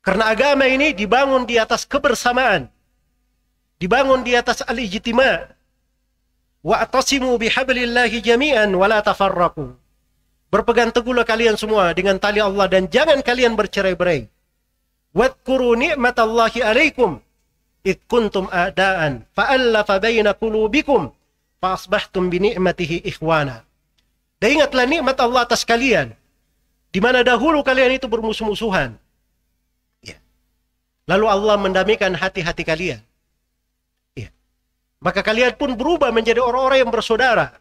Karena agama ini dibangun di atas kebersamaan. Dibangun di atas al-ijtima. Wa atasimu bihablillahi jami'an wa la tafarraqu. Berpegang teguhlah kalian semua dengan tali Allah dan jangan kalian bercerai-berai. Wadkuru ni'matallahi alaikum id kuntum a'daan fa'allafa baina qulubikum fa asbahtum bi ni'matihi ikhwana. Dan ingatlah nikmat Allah atas kalian di mana dahulu kalian itu bermusuh-musuhan. Ya. Lalu Allah mendamaikan hati-hati kalian. Ya. Maka kalian pun berubah menjadi orang-orang yang bersaudara.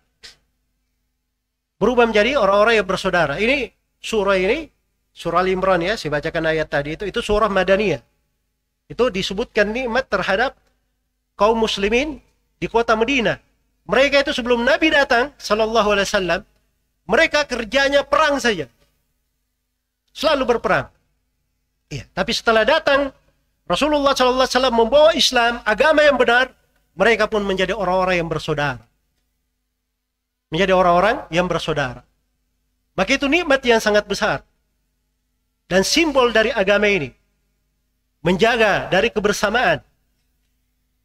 Berubah menjadi orang-orang yang bersaudara. Ini surah ini surah Al-Imran ya, saya bacakan ayat tadi itu itu surah Madaniyah. Itu disebutkan nikmat terhadap kaum muslimin di kota Madinah. Mereka itu sebelum Nabi datang sallallahu alaihi wasallam mereka kerjanya perang saja. Selalu berperang. Iya, tapi setelah datang Rasulullah SAW membawa Islam, agama yang benar, mereka pun menjadi orang-orang yang bersaudara. Menjadi orang-orang yang bersaudara. Maka itu nikmat yang sangat besar. Dan simbol dari agama ini. Menjaga dari kebersamaan.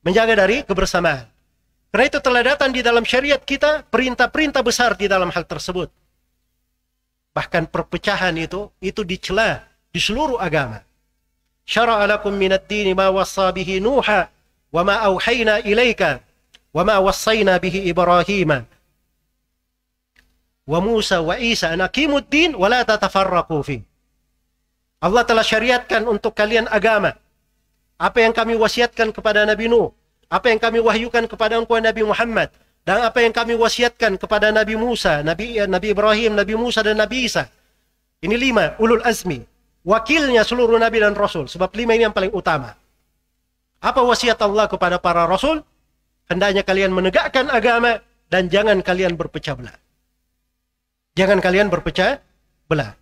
Menjaga dari kebersamaan. Karena itu telah datang di dalam syariat kita perintah-perintah besar di dalam hal tersebut. Bahkan perpecahan itu itu dicela di seluruh agama. Syara'a lakum minad dini ma wassa bihi Nuha wa ma auhayna ilaika wa ma wassayna bihi Ibrahim wa Musa wa Isa an aqimud din wa la tatafarraqu fi. Allah telah syariatkan untuk kalian agama. Apa yang kami wasiatkan kepada Nabi Nuh, apa yang kami wahyukan kepada engkau Nabi Muhammad dan apa yang kami wasiatkan kepada Nabi Musa, Nabi Nabi Ibrahim, Nabi Musa dan Nabi Isa. Ini lima ulul azmi, wakilnya seluruh nabi dan rasul sebab lima ini yang paling utama. Apa wasiat Allah kepada para rasul? Hendaknya kalian menegakkan agama dan jangan kalian berpecah belah. Jangan kalian berpecah belah.